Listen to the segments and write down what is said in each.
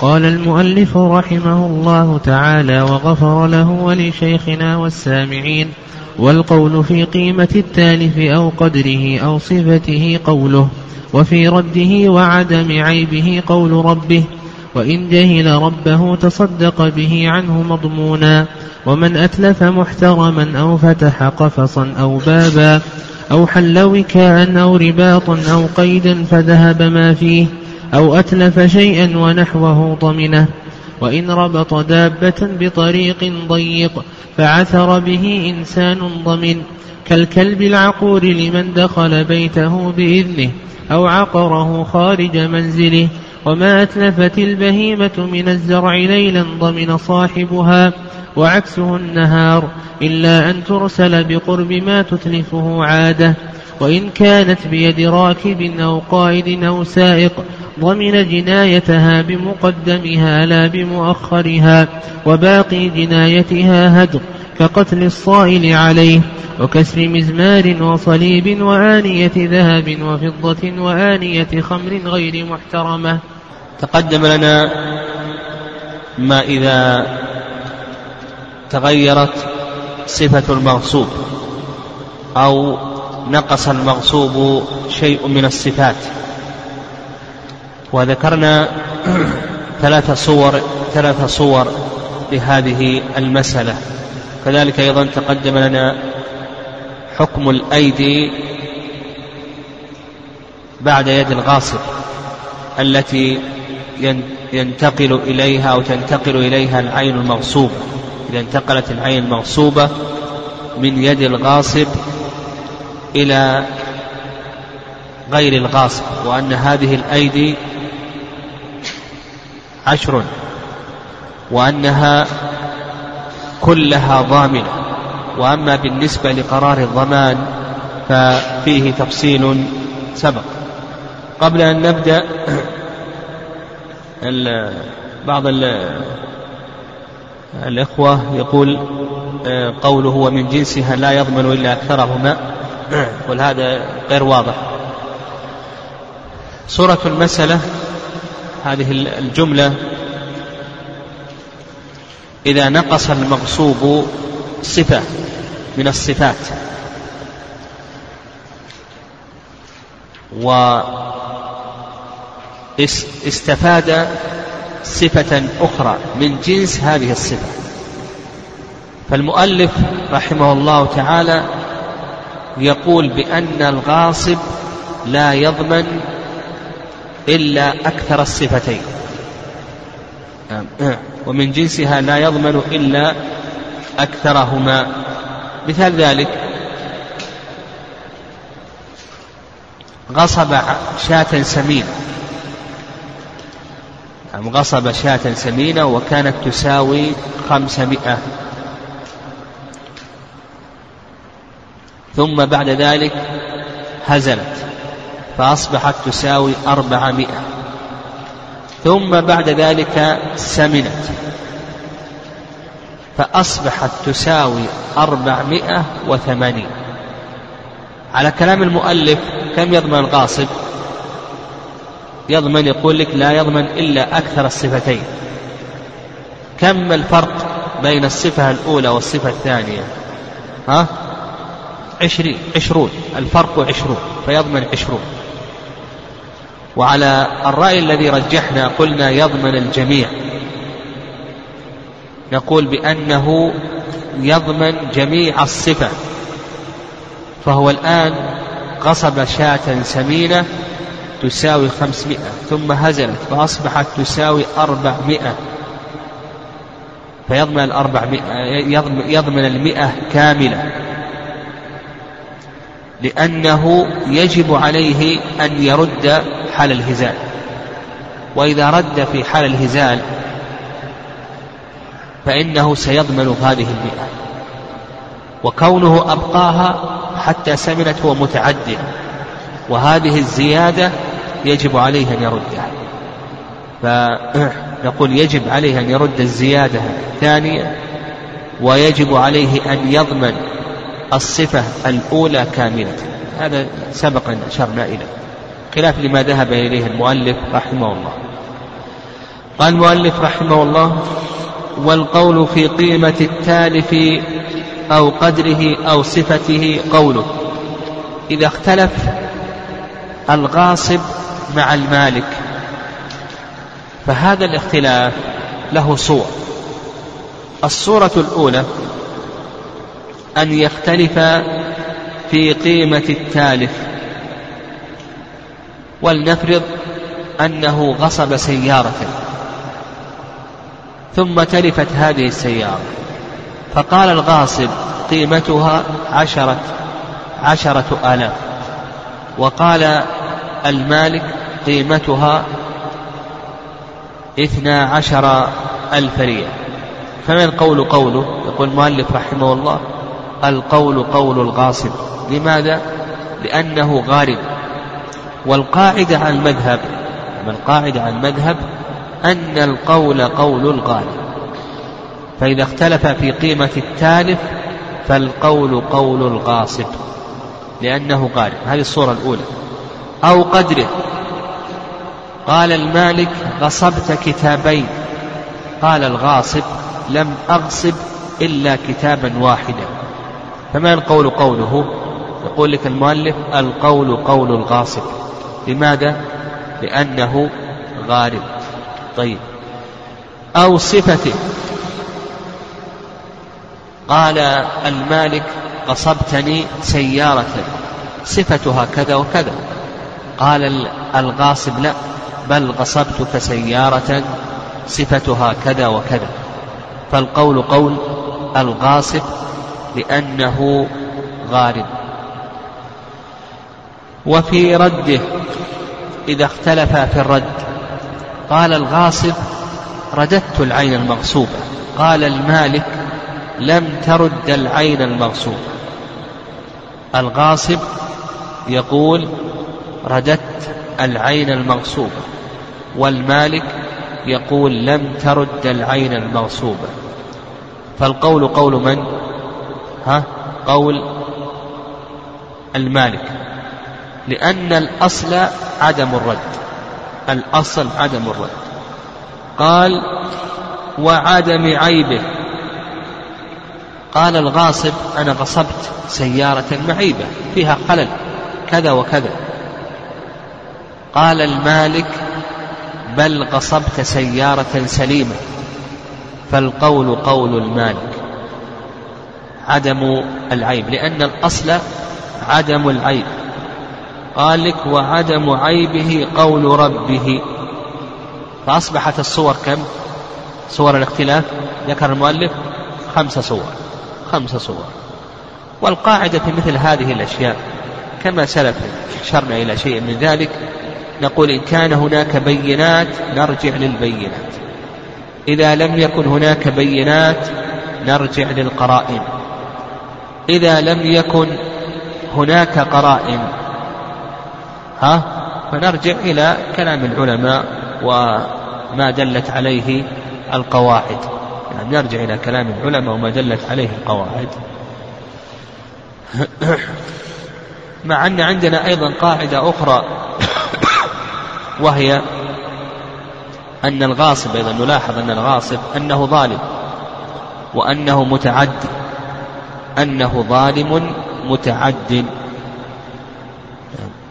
قال المؤلف رحمه الله تعالى وغفر له ولشيخنا والسامعين والقول في قيمة التالف أو قدره أو صفته قوله وفي رده وعدم عيبه قول ربه وإن جهل ربه تصدق به عنه مضمونا ومن أتلف محترما أو فتح قفصا أو بابا أو حل وكاء أو رباطا أو قيدا فذهب ما فيه أو أتلف شيئا ونحوه ضمنه وإن ربط دابة بطريق ضيق فعثر به إنسان ضمن كالكلب العقور لمن دخل بيته بإذنه أو عقره خارج منزله وما أتلفت البهيمة من الزرع ليلا ضمن صاحبها وعكسه النهار إلا أن ترسل بقرب ما تتلفه عادة. وإن كانت بيد راكب أو قائد أو سائق ضمن جنايتها بمقدمها لا بمؤخرها وباقي جنايتها هدر كقتل الصائل عليه وكسر مزمار وصليب وآنية ذهب وفضة وآنية خمر غير محترمة. تقدم لنا ما إذا تغيرت صفة المغصوب أو نقص المغصوب شيء من الصفات. وذكرنا ثلاث صور ثلاث صور لهذه المسألة. كذلك أيضا تقدم لنا حكم الأيدي بعد يد الغاصب التي ينتقل إليها أو تنتقل إليها العين المغصوبة. إذا انتقلت العين المغصوبة من يد الغاصب إلى غير الغاصب وأن هذه الأيدي عشر وأنها كلها ضامنة وأما بالنسبة لقرار الضمان ففيه تفصيل سبق. قبل أن نبدأ بعض الإخوة يقول آه، قوله ومن جنسها لا يضمن إلا أكثرهما. قل هذا غير واضح. صورة المسألة هذه الجملة إذا نقص المغصوب صفة من الصفات. واستفاد صفة أخرى من جنس هذه الصفة. فالمؤلف رحمه الله تعالى يقول بأن الغاصب لا يضمن إلا أكثر الصفتين. ومن جنسها لا يضمن إلا أكثرهما. مثال ذلك غصب شاة سمينة. غصب شاة سمينة وكانت تساوي خمسمائة ثم بعد ذلك هزلت فأصبحت تساوي أربعمائة. ثم بعد ذلك سمنت فأصبحت تساوي أربعمائة وثمانين. على كلام المؤلف كم يضمن الغاصب؟ يضمن يقول لك لا يضمن إلا أكثر الصفتين. كم الفرق بين الصفة الأولى والصفة الثانية؟ ها؟ عشرين عشرون الفرق عشرون فيضمن عشرون. وعلى الرأي الذي رجحنا قلنا يضمن الجميع. نقول بأنه يضمن جميع الصفة. فهو الآن غصب شاة سمينة تساوي خمسمائة ثم هزلت فأصبحت تساوي أربعمائة. فيضمن الأربعمائة يضمن المئة كاملة. لأنه يجب عليه أن يرد حال الهزال. وإذا رد في حال الهزال فإنه سيضمن هذه المئة. وكونه أبقاها حتى سمنت هو متعد وهذه الزيادة يجب عليه أن يردها. فنقول يجب عليه أن يرد الزيادة الثانية ويجب عليه أن يضمن الصفة الأولى كاملة. هذا سبق أن أشرنا إليه. خلاف لما ذهب إليه المؤلف رحمه الله. قال المؤلف رحمه الله والقول في قيمة التالف أو قدره أو صفته قوله. إذا اختلف الغاصب مع المالك فهذا الاختلاف له صور الصورة الأولى أن يختلف في قيمة التالف ولنفرض أنه غصب سيارة ثم تلفت هذه السيارة فقال الغاصب قيمتها عشرة عشرة آلاف وقال المالك قيمتها اثنا عشر ألف ريال. فما القول قوله؟ يقول المؤلف رحمه الله القول قول الغاصب. لماذا؟ لأنه غارب. والقاعدة عن المذهب القاعدة عن المذهب؟ أن القول قول الغالب. فإذا اختلف في قيمة التالف فالقول قول الغاصب. لأنه غالب هذه الصورة الأولى. أو قدره. قال المالك غصبت كتابين. قال الغاصب لم أغصب إلا كتابا واحدا. فما القول قوله؟ يقول لك المؤلف القول قول الغاصب. لماذا؟ لأنه غارب. طيب. أو صفته. قال المالك غصبتني سيارة. صفتها كذا وكذا. قال الغاصب لا بل غصبتك سيارة. صفتها كذا وكذا. فالقول قول الغاصب لأنه غارب. وفي رده إذا اختلف في الرد قال الغاصب رددت العين المغصوبة. قال المالك لم ترد العين المغصوبة. الغاصب يقول رددت العين المغصوبة. والمالك يقول لم ترد العين المغصوبة. فالقول قول من؟ ها؟ قول المالك. لأن الأصل عدم الرد. الأصل عدم الرد. قال وعدم عيبه. قال الغاصب أنا غصبت سيارة معيبة فيها خلل كذا وكذا. قال المالك بل غصبت سيارة سليمة. فالقول قول المالك. عدم العيب لأن الأصل عدم العيب. قال لك وعدم عيبه قول ربه. فأصبحت الصور كم؟ صور الاختلاف. ذكر المؤلف خمس صور خمس صور. والقاعدة في مثل هذه الأشياء كما سلف أشرنا إلى شيء من ذلك نقول إن كان هناك بينات نرجع للبينات. إذا لم يكن هناك بينات نرجع للقرائن. إذا لم يكن هناك قرائن. ها؟ فنرجع إلى كلام العلماء وما دلت عليه القواعد. يعني نرجع إلى كلام العلماء وما دلت عليه القواعد. مع أن عندنا أيضا قاعدة أخرى وهي أن الغاصب أيضا نلاحظ أن الغاصب أنه ظالم وأنه متعدي. أنه ظالم متعد.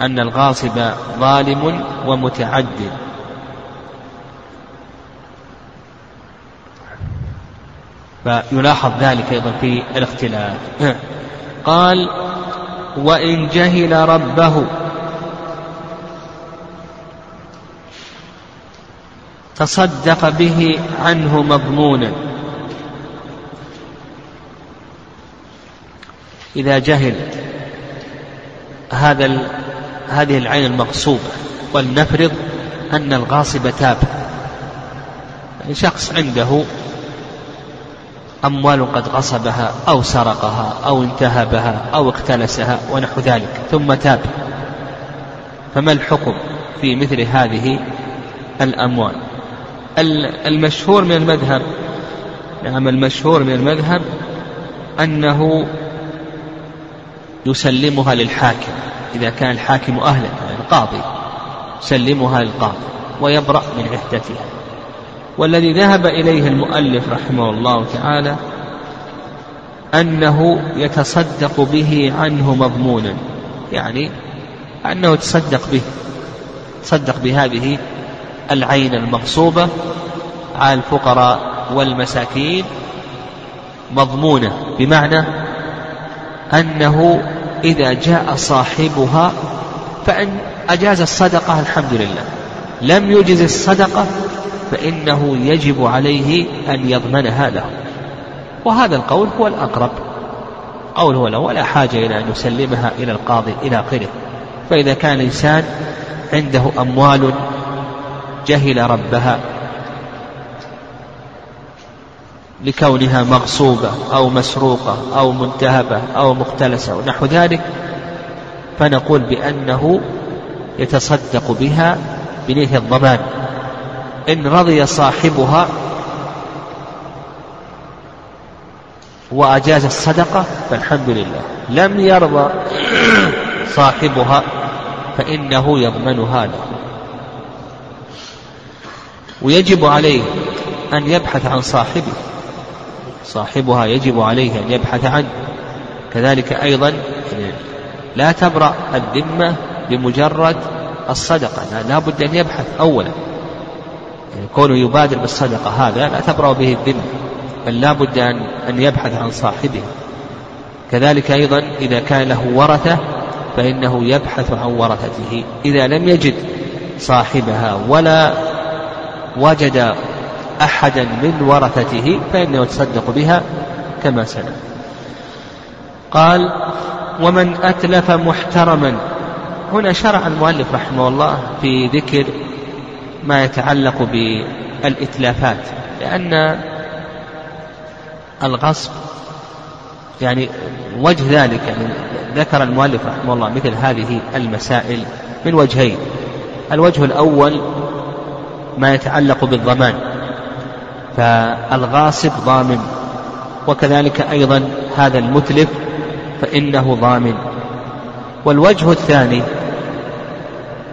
أن الغاصب ظالم ومتعد. فيلاحظ ذلك أيضا في الاختلاف. قال وإن جهل ربه. تصدق به عنه مضمونا إذا جهل هذا هذه العين المغصوبة ولنفرض أن الغاصب تاب. يعني شخص عنده أموال قد غصبها أو سرقها أو انتهبها أو اختلسها ونحو ذلك ثم تاب. فما الحكم في مثل هذه الأموال؟ المشهور من المذهب نعم المشهور من المذهب أنه يسلمها للحاكم إذا كان الحاكم أهلا يعني القاضي يسلمها للقاضي ويبرأ من عهدتها. والذي ذهب إليه المؤلف رحمه الله تعالى أنه يتصدق به عنه مضمونا يعني أنه يتصدق به تصدق بهذه العين المغصوبة على الفقراء والمساكين مضمونة بمعنى أنه إذا جاء صاحبها فإن أجاز الصدقة الحمد لله. لم يجز الصدقة فإنه يجب عليه أن يضمنها له. وهذا القول هو الأقرب. قول هو له ولا حاجة إلى أن يسلمها إلى القاضي إلى آخره. فإذا كان الإنسان عنده أموال جهل ربها لكونها مغصوبة أو مسروقة أو منتهبة أو مختلسة ونحو ذلك فنقول بأنه يتصدق بها بنية الضمان. إن رضي صاحبها وأجاز الصدقة فالحمد لله. لم يرضى صاحبها فإنه يضمنها له ويجب عليه أن يبحث عن صاحبه. صاحبها يجب عليه أن يبحث عنه. كذلك أيضا لا تبرأ الذمة بمجرد الصدقة. لا بد أن يبحث أولا. يعني كونه يبادر بالصدقة هذا لا تبرأ به الذمة بل لا بد أن, أن يبحث عن صاحبه كذلك أيضا إذا كان له ورثة فإنه يبحث عن ورثته. إذا لم يجد صاحبها ولا وجد أحدا من ورثته فإنه يتصدق بها كما سلم قال ومن أتلف محترما. هنا شرع المؤلف رحمه الله في ذكر ما يتعلق بالإتلافات لأن الغصب يعني وجه ذلك يعني ذكر المؤلف رحمه الله مثل هذه المسائل من وجهين. الوجه الأول ما يتعلق بالضمان. فالغاصب ضامن. وكذلك أيضا هذا المتلف فإنه ضامن. والوجه الثاني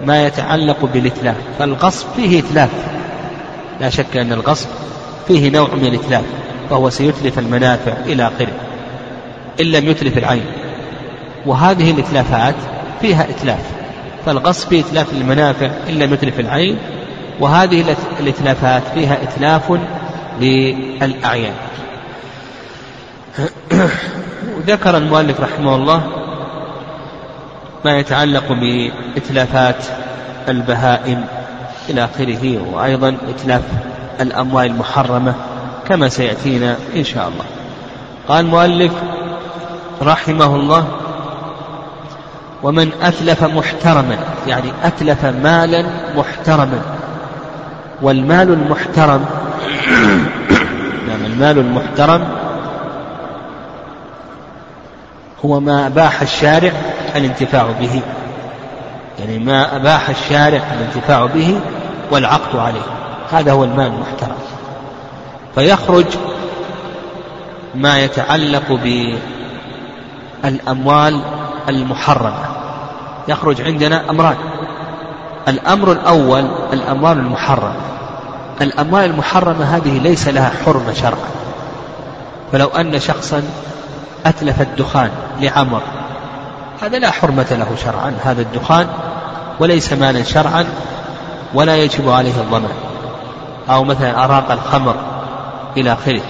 ما يتعلق بالإتلاف. فالغصب فيه إتلاف. لا شك أن الغصب فيه نوع من الإتلاف فهو سيتلف المنافع إلى آخره إن لم يتلف العين. وهذه الإتلافات فيها إتلاف. فالغصب فيه إتلاف المنافع إن لم يتلف العين. وهذه الإتلافات فيها إتلاف للأعيان. ذكر المؤلف رحمه الله ما يتعلق بإتلافات البهائم إلى آخره وأيضا إتلاف الأموال المحرمة كما سيأتينا إن شاء الله. قال المؤلف رحمه الله ومن أتلف محترما يعني أتلف مالا محترما. والمال المحترم. نعم المال المحترم هو ما أباح الشارع الانتفاع به. يعني ما أباح الشارع الانتفاع به والعقد عليه. هذا هو المال المحترم. فيخرج ما يتعلق بالأموال المحرمة. يخرج عندنا أمران الأمر الأول الأموال المحرمة. الأموال المحرمة هذه ليس لها حرمة شرعا. فلو أن شخصا أتلف الدخان لعمر هذا لا حرمة له شرعا هذا الدخان وليس مالا شرعا ولا يجب عليه الضمان. أو مثلا أراق الخمر إلى آخره.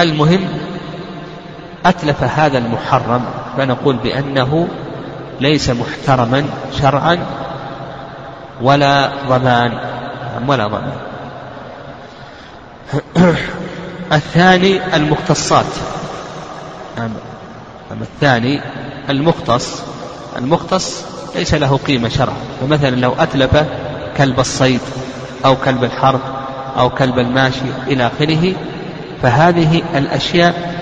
المهم أتلف هذا المحرم فنقول بأنه ليس محترما شرعا ولا ضمان ولا ضمان الثاني المختصات. أما الثاني المختص المختص ليس له قيمة شرعا. فمثلا لو أتلف كلب الصيد أو كلب الحرب أو كلب الماشي إلى آخره فهذه الأشياء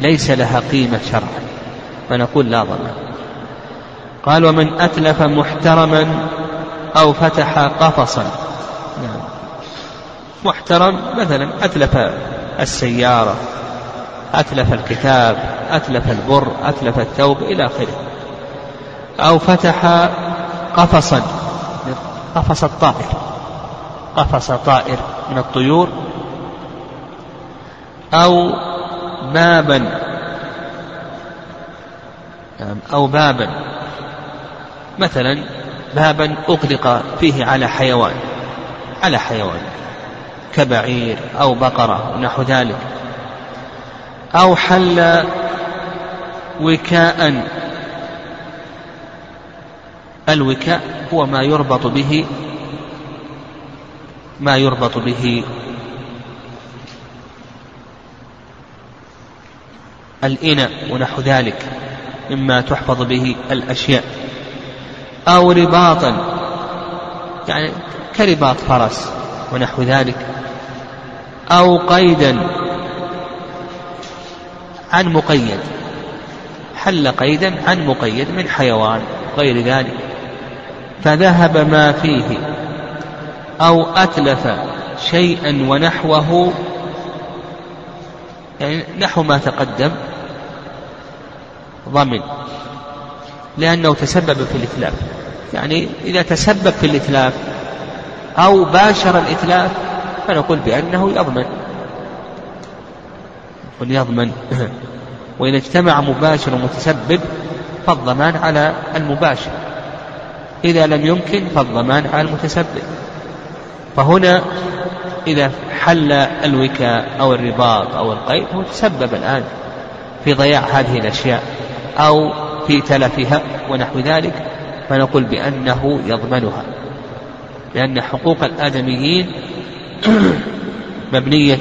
ليس لها قيمة شرعا. فنقول لا ضمان قال ومن أتلف محترما أو فتح قفصا. يعني محترم مثلا أتلف السيارة أتلف الكتاب أتلف البر أتلف الثوب إلى آخره. أو فتح قفصا. قفص الطائر. قفص طائر من الطيور. أو بابا. نعم، أو بابا. مثلا بابا أغلق فيه على حيوان على حيوان كبعير أو بقرة ونحو ذلك. أو حل وكاء الوكاء هو ما يربط به ما يربط به الإناء ونحو ذلك مما تحفظ به الأشياء. أو رباطا يعني كرباط فرس ونحو ذلك أو قيدا عن مقيد حل قيدا عن مقيد من حيوان غير ذلك فذهب ما فيه أو أتلف شيئا ونحوه يعني نحو ما تقدم ضمن. لأنه تسبب في الإتلاف. يعني إذا تسبب في الإتلاف أو باشر الإتلاف فنقول بأنه يضمن. يقول يضمن. وإن اجتمع مباشر ومتسبب فالضمان على المباشر. إذا لم يمكن فالضمان على المتسبب. فهنا إذا حل الوكاء أو الرباط أو القيد هو تسبب الآن في ضياع هذه الأشياء. أو في تلفها ونحو ذلك فنقول بأنه يضمنها. لأن حقوق الآدميين مبنية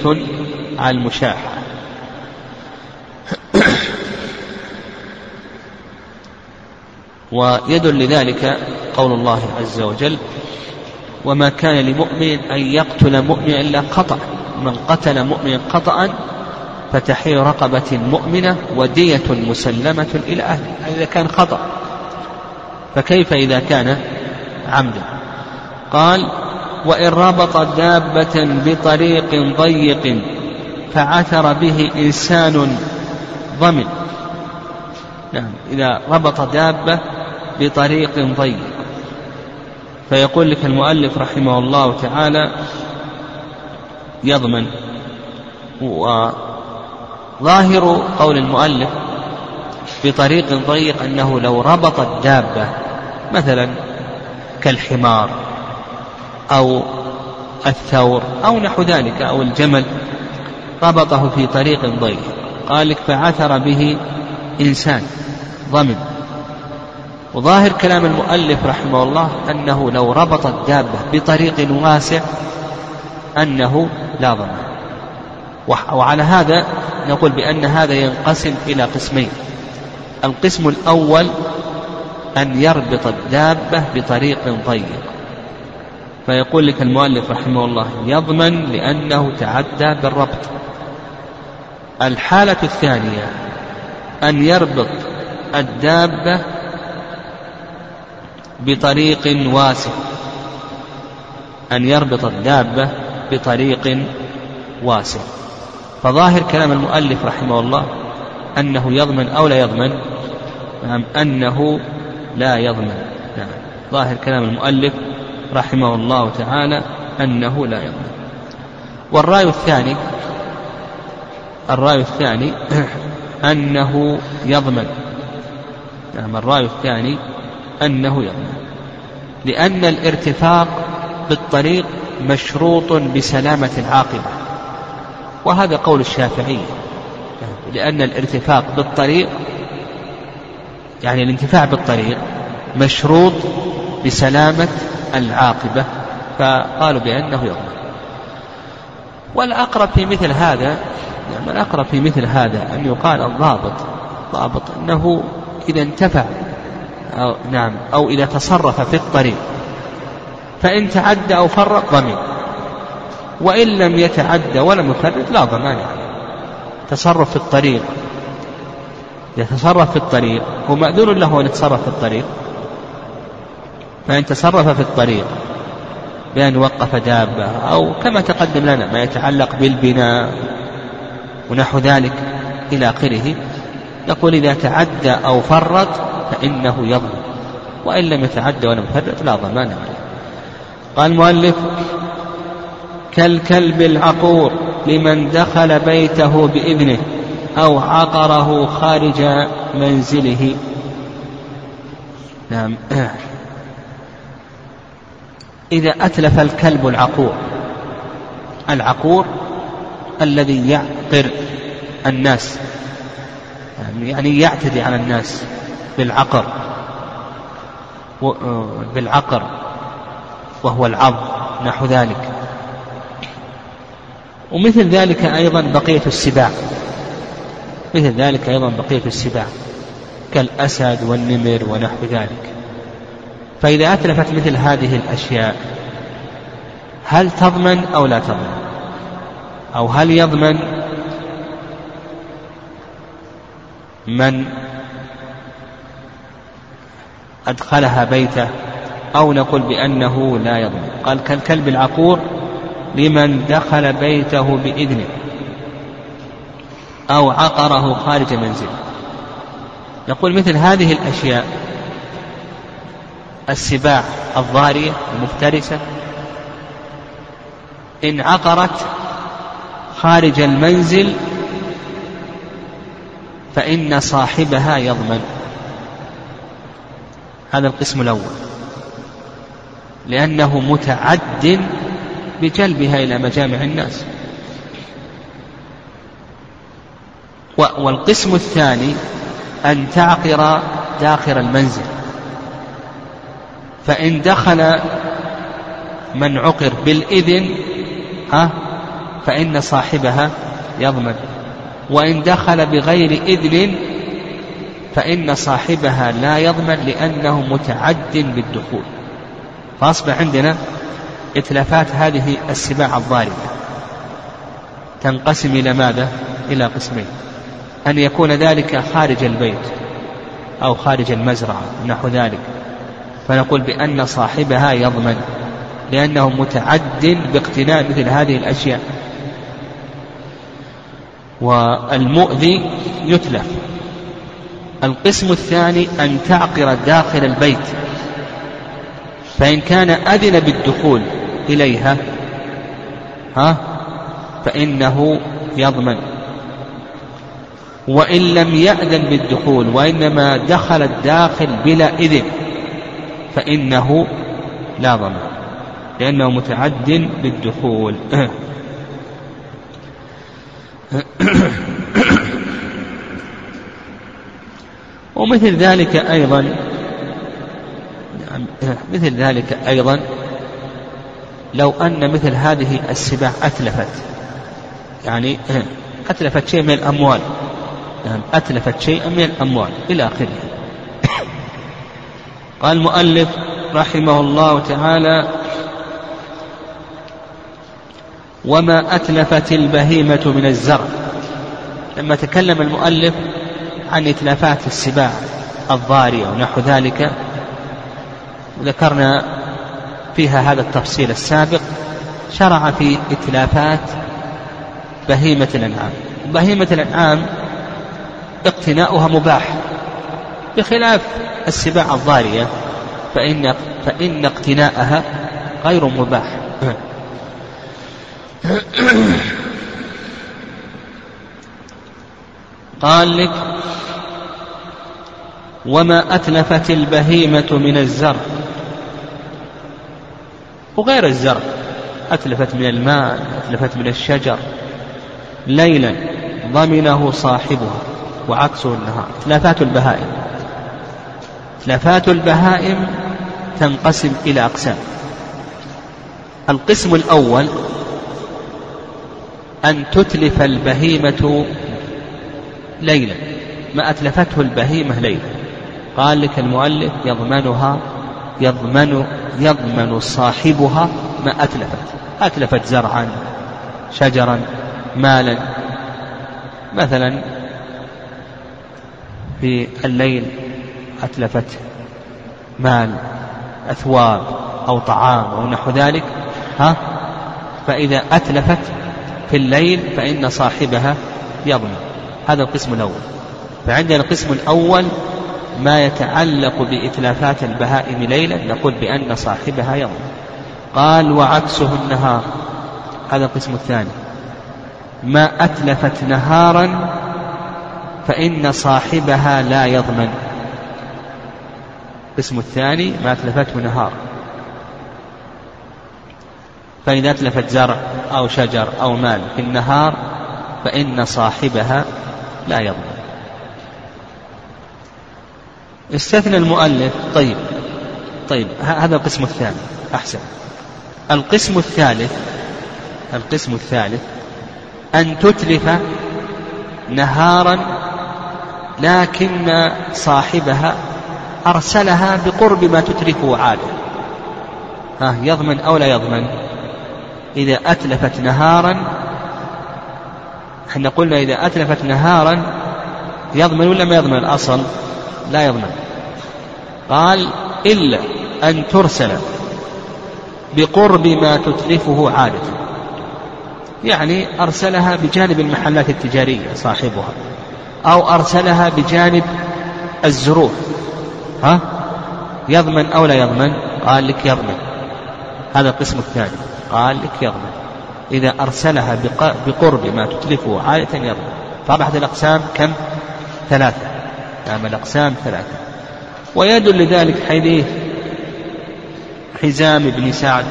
على المشاحة. ويدل لذلك قول الله عز وجل وما كان لمؤمن أن يقتل مؤمنا إلا خطأ من قتل مؤمنا خطأ فتحرير رقبة مؤمنة ودية مسلمة إلى أهله إذا كان خطأ فكيف إذا كان عمدا؟ قال وإن ربط دابة بطريق ضيق فعثر به إنسان ضمن. نعم إذا ربط دابة بطريق ضيق. فيقول لك المؤلف رحمه الله تعالى يضمن وظاهر قول المؤلف بطريق ضيق أنه لو ربط الدابة مثلا كالحمار أو الثور أو نحو ذلك أو الجمل ربطه في طريق ضيق. قال فعثر به إنسان ضمن. وظاهر كلام المؤلف رحمه الله أنه لو ربط الدابة بطريق واسع أنه لا ضمان وعلى هذا نقول بأن هذا ينقسم إلى قسمين. القسم الأول أن يربط الدابة بطريق ضيق. فيقول لك المؤلف رحمه الله يضمن لأنه تعدى بالربط. الحالة الثانية أن يربط الدابة بطريق واسع. أن يربط الدابة بطريق واسع. فظاهر كلام المؤلف رحمه الله أنه يضمن أو لا يضمن؟ نعم أنه لا يضمن. نعم ظاهر كلام المؤلف رحمه الله تعالى أنه لا يضمن. والرأي الثاني الرأي الثاني أنه يضمن. نعم الرأي الثاني أنه يضمن. لأن الارتفاق بالطريق مشروط بسلامة العاقبة. وهذا قول الشافعية لأن الارتفاق بالطريق يعني الانتفاع بالطريق مشروط بسلامة العاقبة فقالوا بأنه يضمن والأقرب في مثل هذا يعني الأقرب في مثل هذا أن يقال الضابط ضابط أنه إذا انتفع أو نعم أو إذا تصرف في الطريق فإن تعدى أو فرق ضمن وإن لم يتعدى ولم يفرط لا ضمان عليه. تصرف في الطريق. يتصرف في الطريق. هو مأذون له أن يتصرف في الطريق. فإن تصرف في الطريق بأن وقف دابة أو كما تقدم لنا ما يتعلق بالبناء ونحو ذلك إلى آخره نقول إذا تعدى أو فرط فإنه يضمن. وإن لم يتعدى ولم يفرط لا ضمان عليه. قال المؤلف كالكلب العقور لمن دخل بيته بإذنه أو عقره خارج منزله. نعم. إذا أتلف الكلب العقور العقور الذي يعقر الناس يعني يعتدي على الناس بالعقر بالعقر وهو العض نحو ذلك. ومثل ذلك أيضا بقية السباع. مثل ذلك أيضا بقية السباع. كالأسد والنمر ونحو ذلك. فإذا أتلفت مثل هذه الأشياء هل تضمن أو لا تضمن؟ أو هل يضمن من أدخلها بيته أو نقول بأنه لا يضمن؟ قال كالكلب العقور لمن دخل بيته بإذنه أو عقره خارج منزله. نقول مثل هذه الأشياء السباع الضارية المفترسة إن عقرت خارج المنزل فإن صاحبها يضمن. هذا القسم الأول. لأنه متعد بجلبها إلى مجامع الناس. والقسم الثاني أن تعقر داخل المنزل. فإن دخل من عقر بالإذن ها فإن صاحبها يضمن. وإن دخل بغير إذن فإن صاحبها لا يضمن لأنه متعد بالدخول فأصبح عندنا إتلافات هذه السباع الضاربة تنقسم إلى ماذا؟ إلى قسمين. أن يكون ذلك خارج البيت أو خارج المزرعة نحو ذلك. فنقول بأن صاحبها يضمن لأنه متعد باقتناء مثل هذه الأشياء. والمؤذي يتلف. القسم الثاني أن تعقر داخل البيت. فإن كان أذن بالدخول إليها. ها؟ فإنه يضمن. وإن لم يأذن بالدخول وإنما دخل الداخل بلا إذن فإنه لا ضمان لأنه متعد بالدخول. ومثل ذلك أيضا مثل ذلك أيضا لو أن مثل هذه السباع أتلفت. يعني أتلفت شيء من الأموال. يعني أتلفت شيئا من الأموال إلى آخره. قال المؤلف رحمه الله تعالى وما أتلفت البهيمة من الزرع. لما تكلم المؤلف عن إتلافات السباع الضارية ونحو ذلك ذكرنا فيها هذا التفصيل السابق شرع في إتلافات بهيمة الأنعام. بهيمة الأنعام اقتناؤها مباح. بخلاف السباع الضارية فإن فإن اقتناءها غير مباح. قال لك وما أتلفت البهيمة من الزرع. وغير الزرع أتلفت من الماء أتلفت من الشجر. ليلا ضمنه صاحبها وعكسه النهار. تلافات البهائم. تلافات البهائم تنقسم إلى أقسام. القسم الأول أن تتلف البهيمة ليلا. ما أتلفته البهيمة ليلا. قال لك المؤلف يضمنها يضمن يضمن صاحبها ما أتلفت. أتلفت زرعا شجرا مالا. مثلا في الليل أتلفت مال أثواب أو طعام أو نحو ذلك ها؟ فإذا أتلفت في الليل فإن صاحبها يضمن. هذا القسم الأول. فعندنا القسم الأول ما يتعلق بإتلافات البهائم ليلا نقول بأن صاحبها يضمن قال وعكسه النهار. هذا القسم الثاني. ما أتلفت نهارا فإن صاحبها لا يضمن. القسم الثاني ما أتلفته نهار. فإذا أتلفت زرع أو شجر أو مال في النهار فإن صاحبها لا يضمن. استثنى المؤلف. طيب. طيب. هذا القسم الثاني. أحسن. القسم الثالث القسم الثالث أن تتلف نهارا لكن صاحبها أرسلها بقرب ما تتلفه عادة. ها يضمن أو لا يضمن؟ إذا أتلفت نهارا إحنا قلنا إذا أتلفت نهارا يضمن ولا ما يضمن الأصل؟ لا يضمن. قال إلا أن ترسل بقرب ما تتلفه عادة. يعني أرسلها بجانب المحلات التجارية صاحبها أو أرسلها بجانب الزروع ها؟ يضمن أو لا يضمن؟ قال لك يضمن. هذا القسم الثاني. قال لك يضمن. إذا أرسلها بقرب ما تتلفه عادة يضمن. فأربعة الأقسام كم؟ ثلاثة. نعم الأقسام ثلاثة. ويدل لذلك حديث حزام بن سعد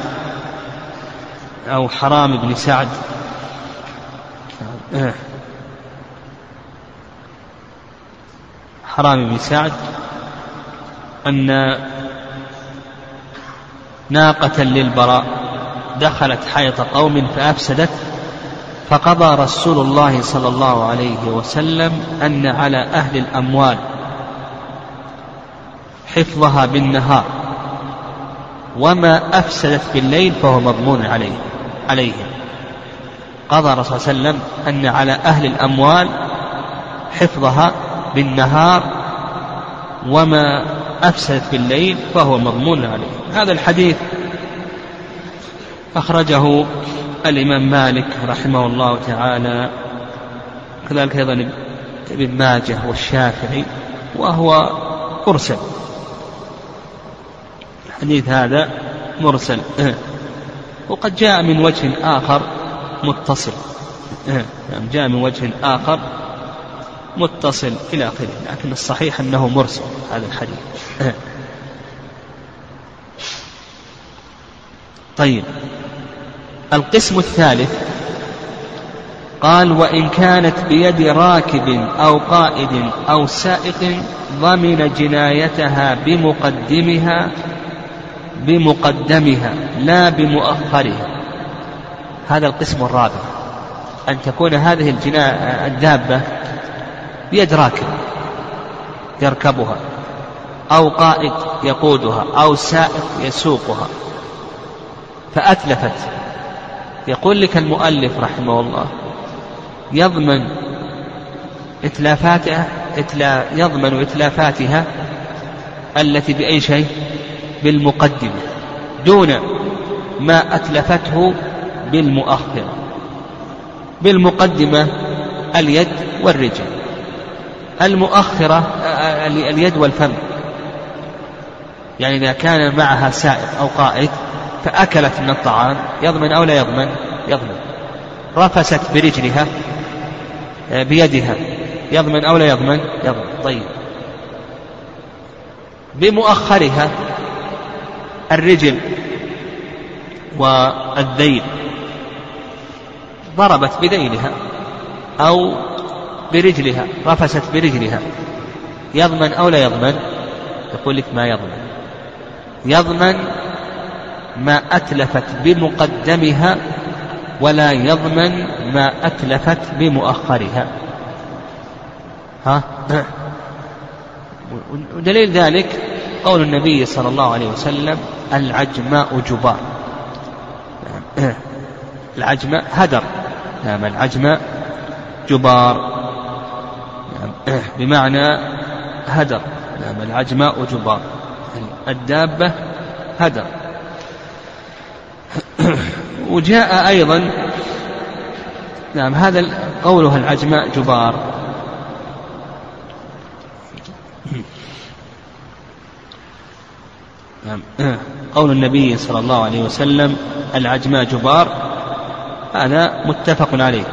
أو حرام بن سعد. حرام بن سعد أن ناقة للبراء دخلت حيط قوم فأفسدت فقضى رسول الله صلى الله عليه وسلم أن على أهل الأموال حفظها بالنهار وما أفسدت بالليل فهو مضمون عليه عليهم قضى الرسول صلى الله عليه وسلم أن على أهل الأموال حفظها بالنهار وما أفسدت بالليل فهو مضمون عليه. هذا الحديث أخرجه الإمام مالك رحمه الله تعالى كذلك أيضا ابن ماجه والشافعي وهو مرسل. الحديث هذا مرسل. وقد جاء من وجه آخر متصل. يعني جاء من وجه آخر متصل إلى آخره لكن الصحيح أنه مرسل هذا الحديث. طيب. القسم الثالث قال وإن كانت بيد راكب أو قائد أو سائق ضمن جنايتها بمقدمها بمقدمها لا بمؤخرها. هذا القسم الرابع. أن تكون هذه الجنا الدابة بيد راكب يركبها أو قائد يقودها أو سائق يسوقها. فأتلفت يقول لك المؤلف رحمه الله يضمن إتلافاتها إتلا يضمن إتلافاتها التي بأي شيء؟ بالمقدمة دون ما أتلفته بالمؤخرة بالمقدمة اليد والرجل المؤخرة اليد والفم يعني إذا كان معها سائق أو قائد فأكلت من الطعام يضمن أو لا يضمن؟ يضمن. رفست برجلها بيدها يضمن أو لا يضمن؟ يضمن. طيب. بمؤخرها الرجل والذيل ضربت بذيلها أو برجلها رفست برجلها. يضمن أو لا يضمن؟ يقول لك ما يضمن. يضمن ما أتلفت بمقدمها ولا يضمن ما أتلفت بمؤخرها. ها؟ ودليل ذلك قول النبي صلى الله عليه وسلم العجماء جبار. العجماء هدر. نعم العجماء جبار. بمعنى هدر. نعم العجماء جبار. الدابة هدر. وجاء أيضا نعم هذا قولها العجماء جبار. نعم قول النبي صلى الله عليه وسلم العجماء جبار هذا متفق عليه.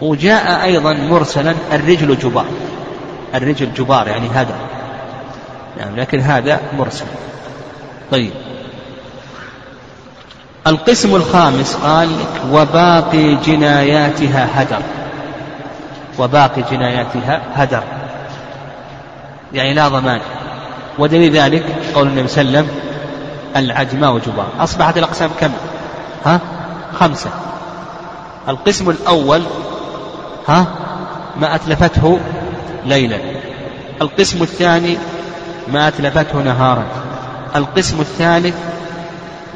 وجاء أيضا مرسلا الرجل جبار الرجل جبار يعني هذا. نعم لكن هذا مرسل. طيب. القسم الخامس قال وباقي جناياتها هدر. وباقي جناياتها هدر. يعني لا ضمان. ودليل ذلك قول النبي صلى الله عليه وسلم العجماء وجبار أصبحت الأقسام كم؟ ها؟ خمسة. القسم الأول ها؟ ما أتلفته ليلا. القسم الثاني ما أتلفته نهارا. القسم الثالث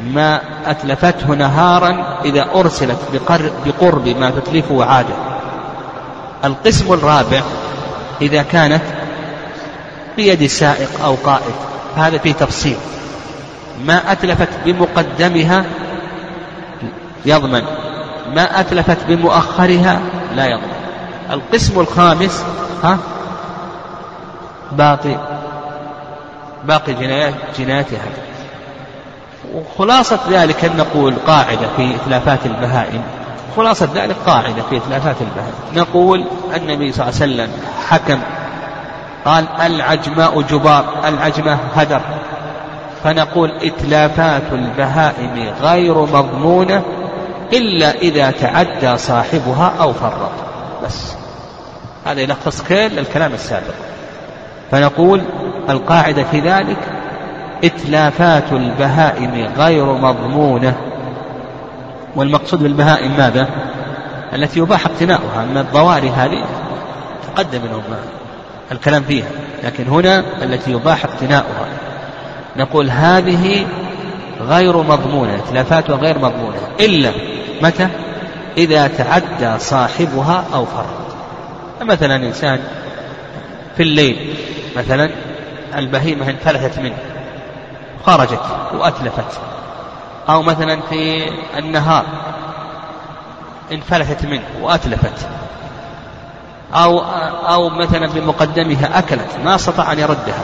ما أتلفته نهارا إذا أرسلت بقرب ما تتلفه عادة. القسم الرابع إذا كانت بيد سائق أو قائد هذا فيه تفصيل. ما أتلفت بمقدمها يضمن ما أتلفت بمؤخرها لا يضمن. القسم الخامس ها؟ باقي باقي جنايات جناياتها. وخلاصة ذلك أن نقول قاعدة في إتلافات البهائم. خلاصة ذلك قاعدة في إتلافات البهائم. نقول النبي صلى الله عليه وسلم حكم. قال العجماء جبار العجمة هدر. فنقول إتلافات البهائم غير مضمونة إلا إذا تعدى صاحبها أو فرط. بس. هذا يلخص كل الكلام السابق. فنقول القاعدة في ذلك إتلافات البهائم غير مضمونة. والمقصود بالبهائم ماذا؟ التي يباح اقتناؤها أما الضواري هذه تقدم منهم الكلام فيها لكن هنا التي يباح اقتناؤها. نقول هذه غير مضمونة إتلافاتها غير مضمونة إلا متى؟ إذا تعدى صاحبها أو فرط مثلا إنسان في الليل مثلا البهيمة انفلتت منه. خرجت وأتلفت. أو مثلا في النهار انفلتت منه وأتلفت. أو أو مثلا بمقدمها أكلت ما استطاع أن يردها.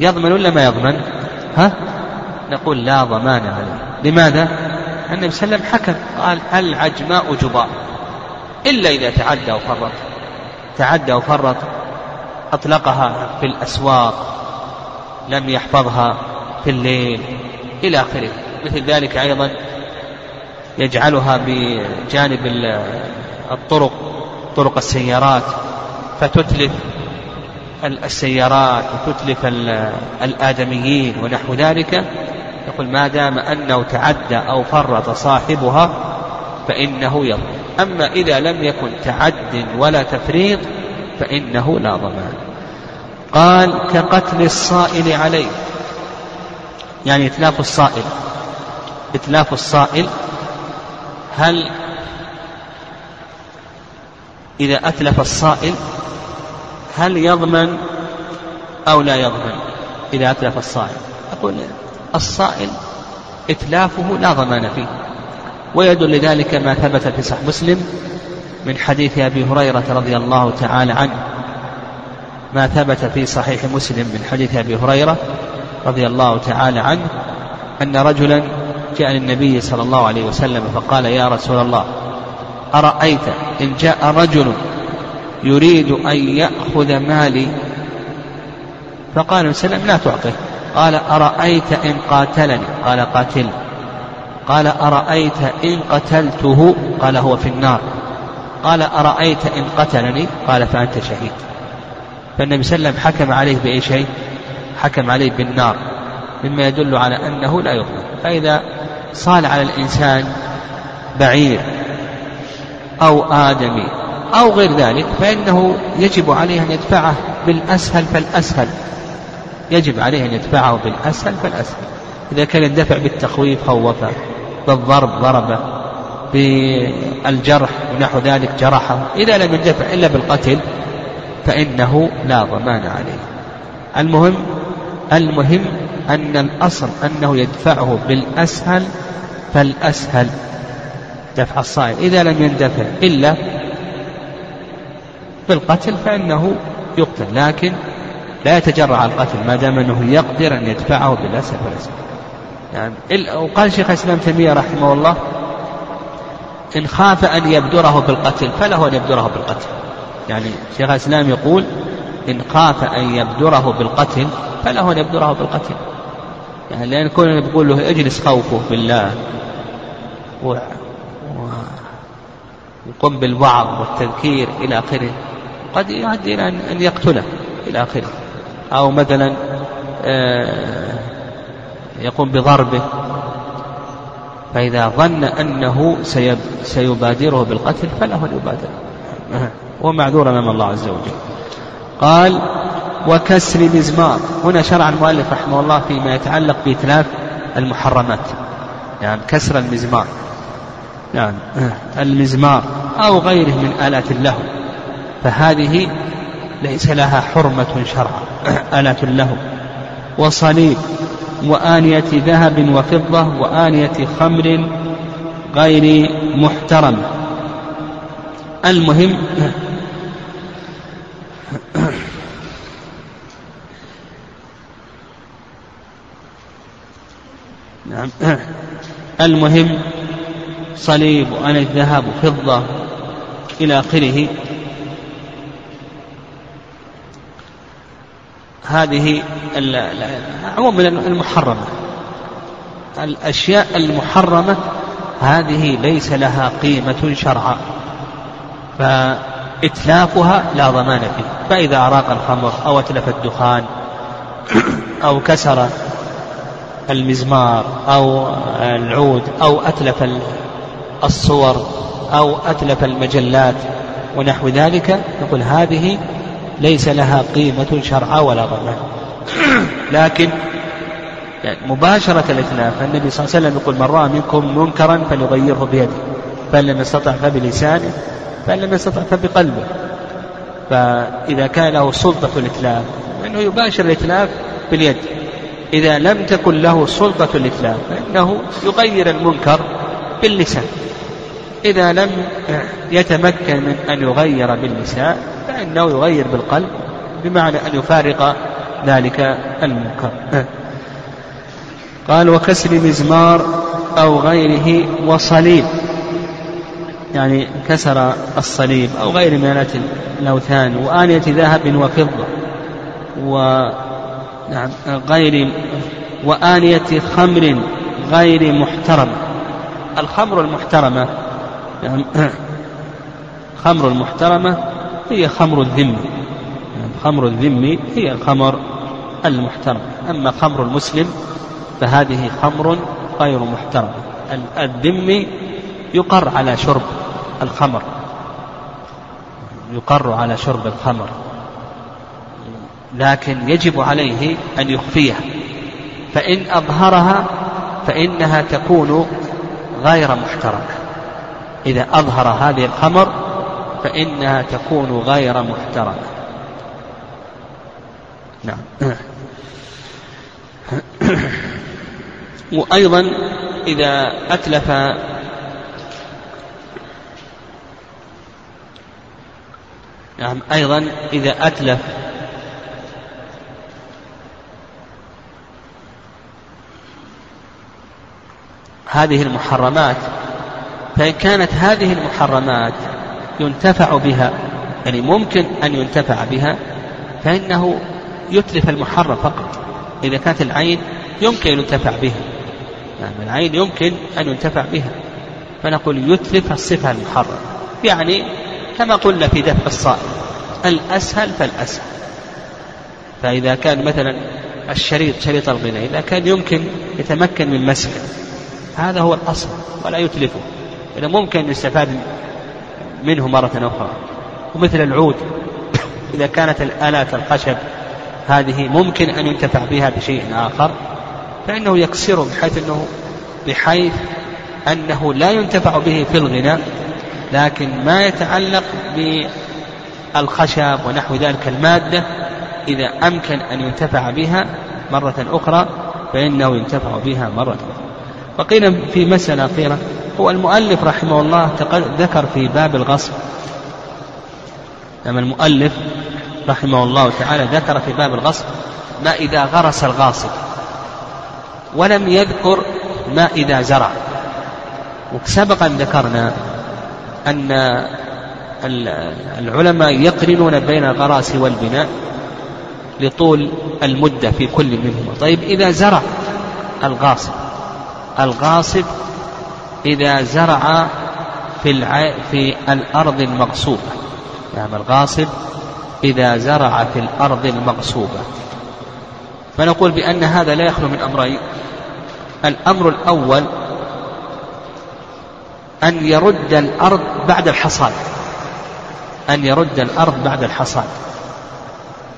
يضمن ولا ما يضمن؟ ها؟ نقول لا ضمان عليه. لماذا؟ النبي صلى الله عليه وسلم حكم قال العجماء جبار. إلا إذا تعدى وفرط. تعدى وفرط أطلقها في الأسواق لم يحفظها. في الليل إلى آخره. مثل ذلك أيضا يجعلها بجانب الطرق طرق السيارات فتتلف السيارات وتتلف الآدميين ونحو ذلك. يقول ما دام أنه تعدى أو فرط صاحبها فإنه يضمن. أما إذا لم يكن تعد ولا تفريط فإنه لا ضمان. قال كقتل الصائل عليه. يعني إتلاف الصائل. إتلاف الصائل هل إذا أتلف الصائل هل يضمن أو لا يضمن إذا أتلف الصائل؟ أقول الصائل إتلافه لا ضمان فيه. ويدل لذلك ما ثبت في صحيح مسلم من حديث أبي هريرة رضي الله تعالى عنه. ما ثبت في صحيح مسلم من حديث أبي هريرة رضي الله تعالى عنه أن رجلا جاء للنبي صلى الله عليه وسلم فقال يا رسول الله أرأيت إن جاء رجل يريد أن يأخذ مالي؟ فقال وسلم لا تعطه. قال أرأيت إن قاتلني؟ قال قاتل. قال أرأيت إن قتلته؟ قال هو في النار. قال أرأيت إن قتلني؟ قال فأنت شهيد. فالنبي صلى الله عليه وسلم حكم عليه بأي شيء؟ حكم عليه بالنار مما يدل على أنه لا يظلم فإذا صال على الإنسان بعير أو آدمي أو غير ذلك فإنه يجب عليه أن يدفعه بالأسهل فالأسهل يجب عليه أن يدفعه بالأسهل فالأسهل إذا كان يندفع بالتخويف خوفه بالضرب ضربه بالجرح ونحو ذلك جرحه إذا لم يندفع إلا بالقتل فإنه لا ضمان عليه. المهم المهم أن الأصل أنه يدفعه بالأسهل فالأسهل دفع الصائل إذا لم يندفع إلا بالقتل فإنه يقتل لكن لا يتجرع على القتل ما دام أنه يقدر أن يدفعه بالأسهل فالأسهل يعني وقال شيخ الإسلام تيمية رحمه الله إن خاف أن يبدره بالقتل فله أن يبدره بالقتل. يعني شيخ الإسلام يقول إن خاف أن يبدره بالقتل فله أن يبدره بالقتل. يعني لأن كون يقول له اجلس خوفه بالله و... و... وقم بالوعظ والتذكير إلى آخره قد يؤدي إلى أن يقتله إلى آخره. أو مثلا آه، يقوم بضربه فإذا ظن أنه سيبادره بالقتل فله أن يبادر هو معذور أمام الله عز وجل. قال وكسر مزمار. هنا شرع المؤلف رحمه الله فيما يتعلق بإتلاف المحرمات. يعني كسر المزمار. يعني المزمار أو غيره من آلات اللهو. فهذه ليس لها حرمة شرعا. آلات اللهو. وصليب وآنية ذهب وفضة وآنية خمر غير محترمة المهم نعم. المهم صليب وآنية ذهب وفضة إلى آخره. هذه عموما المحرمة. الأشياء المحرمة هذه ليس لها قيمة شرعا. فإتلافها لا ضمان فيه. فإذا أراق الخمر أو أتلف الدخان أو كسر المزمار أو العود أو أتلف الصور أو أتلف المجلات ونحو ذلك نقول هذه ليس لها قيمة شرعا ولا ضمان لكن يعني مباشرة الإتلاف النبي صلى الله عليه وسلم يقول من رأى منكم منكرا فليغيره بيده فإن لم يستطع فبلسانه فإن لم يستطع فبقلبه. فإذا كان له سلطة الإتلاف فإنه يباشر الإتلاف باليد. إذا لم تكن له سلطة الإتلاف فإنه يغير المنكر باللسان. إذا لم يتمكن من أن يغير باللسان فإنه يغير بالقلب بمعنى أن يفارق ذلك المنكر. قال وكسر مزمار أو غيره وصليب. يعني كسر الصليب أو غير من الأوثان وآنية ذهب وفضة و نعم غير وآنية خمر غير محترمة الخمر المحترمة يعني خمر المحترمة هي خمر الذم. يعني خمر الذم هي الخمر المحترم. أما خمر المسلم فهذه خمر غير محترمة الذم يقر على شرب الخمر. يقر على شرب الخمر. لكن يجب عليه أن يخفيها. فإن أظهرها فإنها تكون غير محترمة إذا أظهر هذه الخمر فإنها تكون غير محترمة نعم. وأيضا إذا أتلف نعم أيضا إذا أتلف هذه المحرمات فإن كانت هذه المحرمات ينتفع بها يعني ممكن أن ينتفع بها فإنه يتلف المحرم فقط. إذا كانت العين يمكن أن ينتفع بها يعني العين يمكن أن ينتفع بها فنقول يتلف الصفة المحرمة. يعني كما قلنا في دفع الصائم الأسهل فالأسهل. فإذا كان مثلا الشريط شريط الغناء إذا كان يمكن يتمكن من مسحه هذا هو الأصل ولا يتلفه. إذا ممكن يستفاد منه مرة أخرى. ومثل العود إذا كانت الآلات الخشب هذه ممكن أن ينتفع بها بشيء آخر فإنه يكسره بحيث أنه بحيث أنه لا ينتفع به في الغناء لكن ما يتعلق بالخشب ونحو ذلك المادة إذا أمكن أن ينتفع بها مرة أخرى فإنه ينتفع بها مرة أخرى. وقيل في مسألة أخيرة هو المؤلف رحمه الله ذكر في باب الغصب. لما المؤلف رحمه الله تعالى ذكر في باب الغصب ما إذا غرس الغاصب ولم يذكر ما إذا زرع. وسبقا ذكرنا أن العلماء يقرنون بين الغراس والبناء لطول المدة في كل منهما. طيب إذا زرع الغاصب الغاصب إذا زرع في الع... في الأرض المغصوبة. نعم الغاصب إذا زرع في الأرض المغصوبة. فنقول بأن هذا لا يخلو من أمرين. الأمر الأول أن يرد الأرض بعد الحصاد. أن يرد الأرض بعد الحصاد.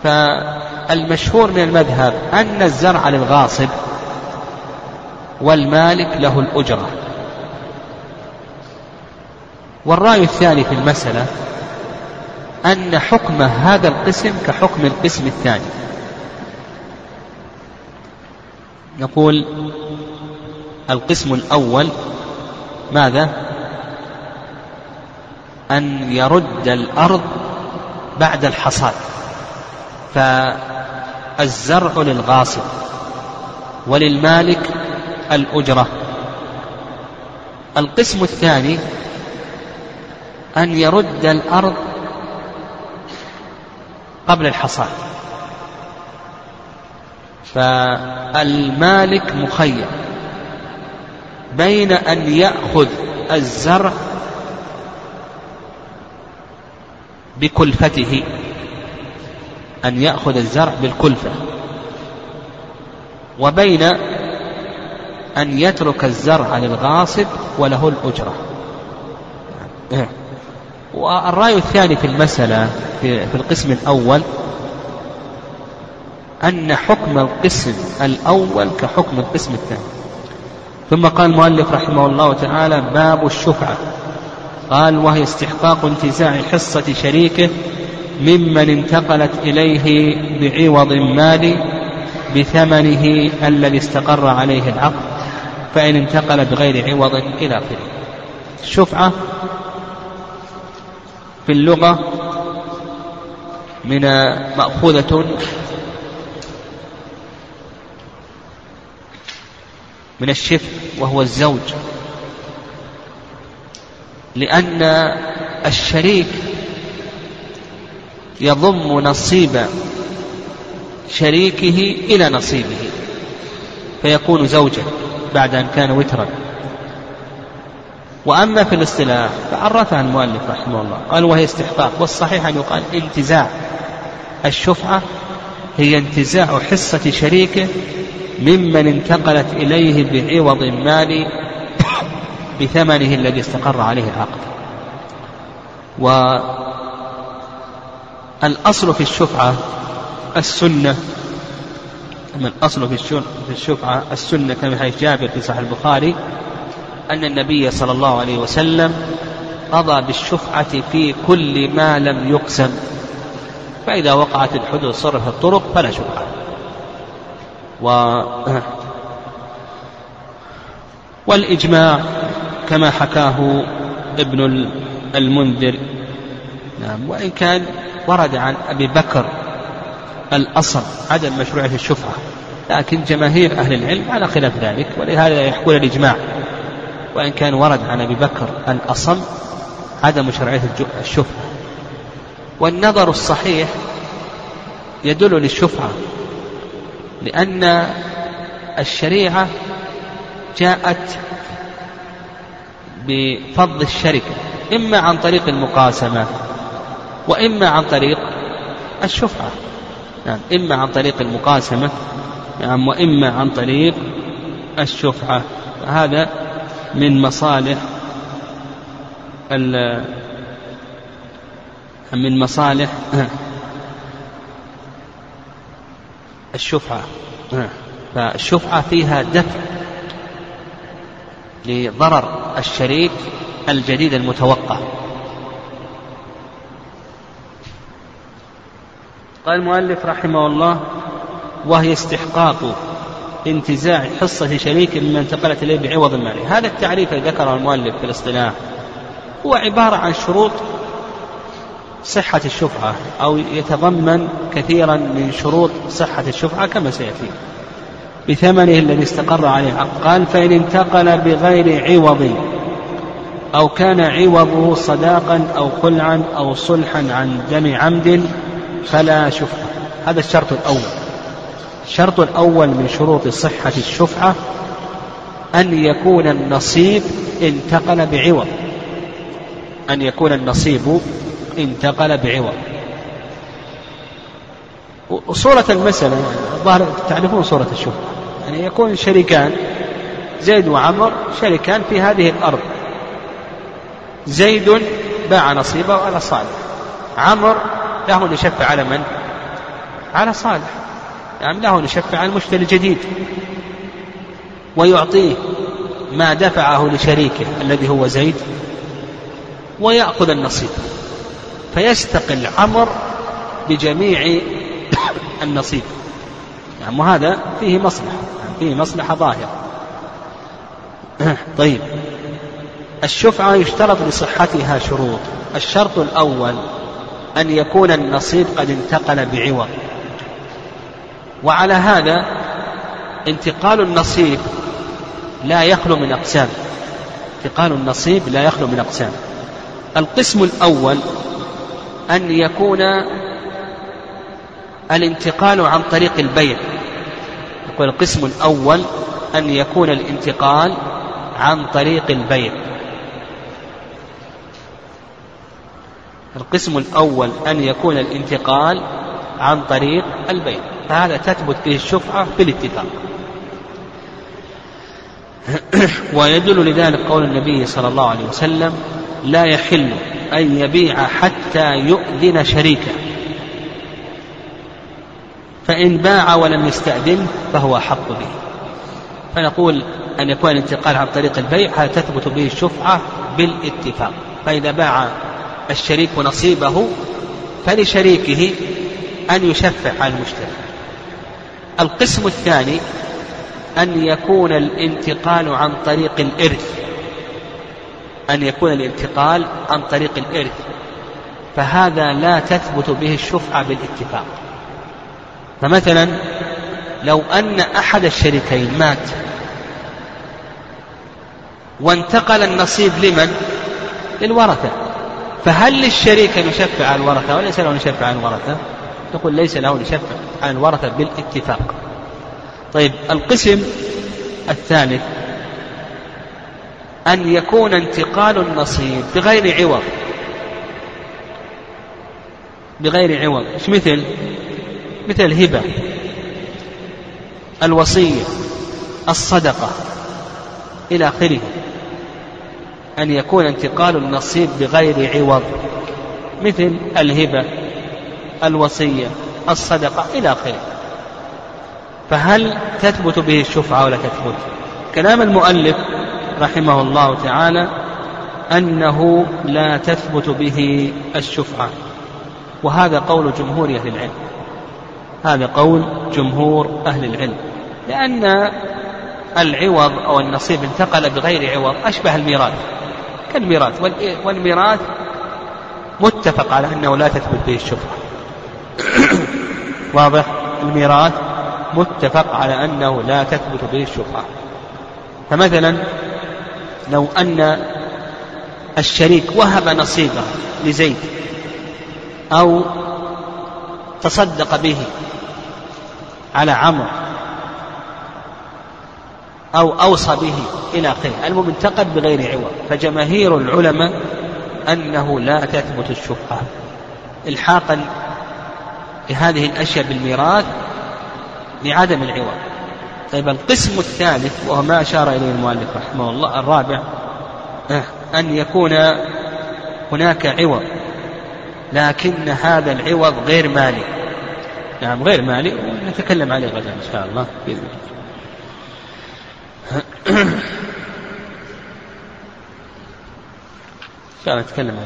فالمشهور من المذهب أن الزرع للغاصب والمالك له الأجرة. والرأي الثاني في المسألة أن حكم هذا القسم كحكم القسم الثاني. نقول القسم الأول ماذا؟ أن يرد الأرض بعد الحصاد. فالزرع للغاصب وللمالك الأجرة. القسم الثاني أن يرد الأرض قبل الحصاد. فالمالك مخير بين أن يأخذ الزرع بكلفته أن يأخذ الزرع بالكلفة وبين أن يترك الزرع للغاصب وله الأجرة. والرأي الثاني في المسألة في, القسم الأول أن حكم القسم الأول كحكم القسم الثاني. ثم قال المؤلف رحمه الله تعالى باب الشفعة. قال وهي استحقاق انتزاع حصة شريكه ممن انتقلت إليه بعوض مالي بثمنه الذي استقر عليه العقد. فإن انتقل بغير عوض إلى آخره. الشفعة في اللغة من مأخوذة من الشفع وهو الزوج. لأن الشريك يضم نصيب شريكه إلى نصيبه فيكون زوجا. بعد أن كان وترا. وأما في الاصطلاح فعرفها المؤلف رحمه الله. قال وهي استحقاق. والصحيح أن يقال انتزاع الشفعة هي انتزاع حصة شريكه ممن انتقلت إليه بعوض مالي بثمنه الذي استقر عليه العقد. والأصل في الشفعة السنة من الأصل في الشفعة السنة كما في حديث جابر في صحيح البخاري أن النبي صلى الله عليه وسلم قضى بالشفعة في كل ما لم يقسم. فإذا وقعت الحدود صرف الطرق فلا شفعة. و والإجماع كما حكاه ابن المنذر. نعم وإن كان ورد عن أبي بكر الأصل عدم مشروعية الشفعة. لكن جماهير أهل العلم على خلاف ذلك ولهذا يحكون الإجماع. وإن كان ورد عن أبي بكر الأصل عدم مشروعية الشفعة. والنظر الصحيح يدل للشفعة لأن الشريعة جاءت بفضل الشركة إما عن طريق المقاسمة وإما عن طريق الشفعة. نعم إما عن طريق المقاسمة نعم وإما عن طريق الشفعة. هذا من مصالح من مصالح الشفعة. فالشفعة فيها دفع لضرر الشريك الجديد المتوقع. قال المؤلف رحمه الله وهي استحقاق انتزاع حصة شريك مما انتقلت إليه بعوض المالي هذا التعريف الذي ذكره المؤلف في الاصطلاح هو عبارة عن شروط صحة الشفعة أو يتضمن كثيرا من شروط صحة الشفعة كما سيأتي. بثمنه الذي استقر عليه قال فإن انتقل بغير عوض أو كان عوضه صداقا أو قلعا أو صلحا عن دم عمد فلا شفعة. هذا الشرط الأول. الشرط الأول من شروط صحة الشفعة أن يكون النصيب انتقل بعوض. أن يكون النصيب انتقل بعوض. وصورة المسألة الظاهر تعرفون صورة الشفعة. يعني يكون شريكان زيد وعمر شريكان في هذه الأرض. زيد باع نصيبه على صالح عمر له أن يشفع على من؟ على صالح. يعني له أن يشفع على المشتري الجديد. ويعطيه ما دفعه لشريكه الذي هو زيد ويأخذ النصيب. فيستقل عمر بجميع النصيب. يعني وهذا فيه مصلحة فيه مصلحة ظاهرة. طيب. الشفعة يشترط لصحتها شروط. الشرط الأول أن يكون النصيب قد انتقل بعوض. وعلى هذا انتقال النصيب لا يخلو من أقسام. انتقال النصيب لا يخلو من أقسام. القسم الأول أن يكون الانتقال عن طريق البيع. يقول القسم الأول أن يكون الانتقال عن طريق البيع. القسم الأول أن يكون الانتقال عن طريق البيع فهذا تثبت به الشفعة بالاتفاق ويدل لذلك قول النبي صلى الله عليه وسلم لا يحل أن يبيع حتى يؤذن شريكه. فإن باع ولم يستأذن فهو أحق به. فنقول أن يكون الانتقال عن طريق البيع هذا تثبت به الشفعة بالاتفاق. فإذا باع الشريك نصيبه فلشريكه أن يشفع على المشتري القسم الثاني أن يكون الانتقال عن طريق الإرث. أن يكون الانتقال عن طريق الإرث. فهذا لا تثبت به الشفعة بالاتفاق. فمثلا لو أن أحد الشريكين مات وانتقل النصيب لمن؟ للورثة. فهل للشريك أن يشفع على الورثة وليس له أن يشفع على الورثة؟ نقول ليس له أن يشفع على الورثة بالاتفاق. طيب القسم الثالث. أن يكون انتقال النصيب بغير عوض. بغير عوض. إيش مثل؟ مثل الهبة الوصية الصدقة إلى آخره. أن يكون انتقال النصيب بغير عوض مثل الهبة الوصية الصدقة إلى آخره. فهل تثبت به الشفعة ولا تثبت؟ كلام المؤلف رحمه الله تعالى أنه لا تثبت به الشفعة وهذا قول جمهور أهل العلم. هذا قول جمهور أهل العلم. لأن العوض أو النصيب انتقل بغير عوض أشبه الميراث. كالميراث والميراث متفق على أنه لا تثبت به الشفعة واضح؟ الميراث متفق على أنه لا تثبت به الشفعة فمثلا لو أن الشريك وهب نصيبه لزيد أو تصدق به على عمرو أو أوصى به إلى آخره. المهم انتقد بغير عوض. فجماهير العلماء أنه لا تثبت الشفعة إلحاقا لهذه الأشياء بالميراث لعدم العوض. طيب القسم الثالث وهو ما أشار إليه المؤلف رحمه الله الرابع أن يكون هناك عوض لكن هذا العوض غير مالي. نعم غير مالي ونتكلم عليه غدا إن شاء الله بإذن الله. إن شاء الله نتكلم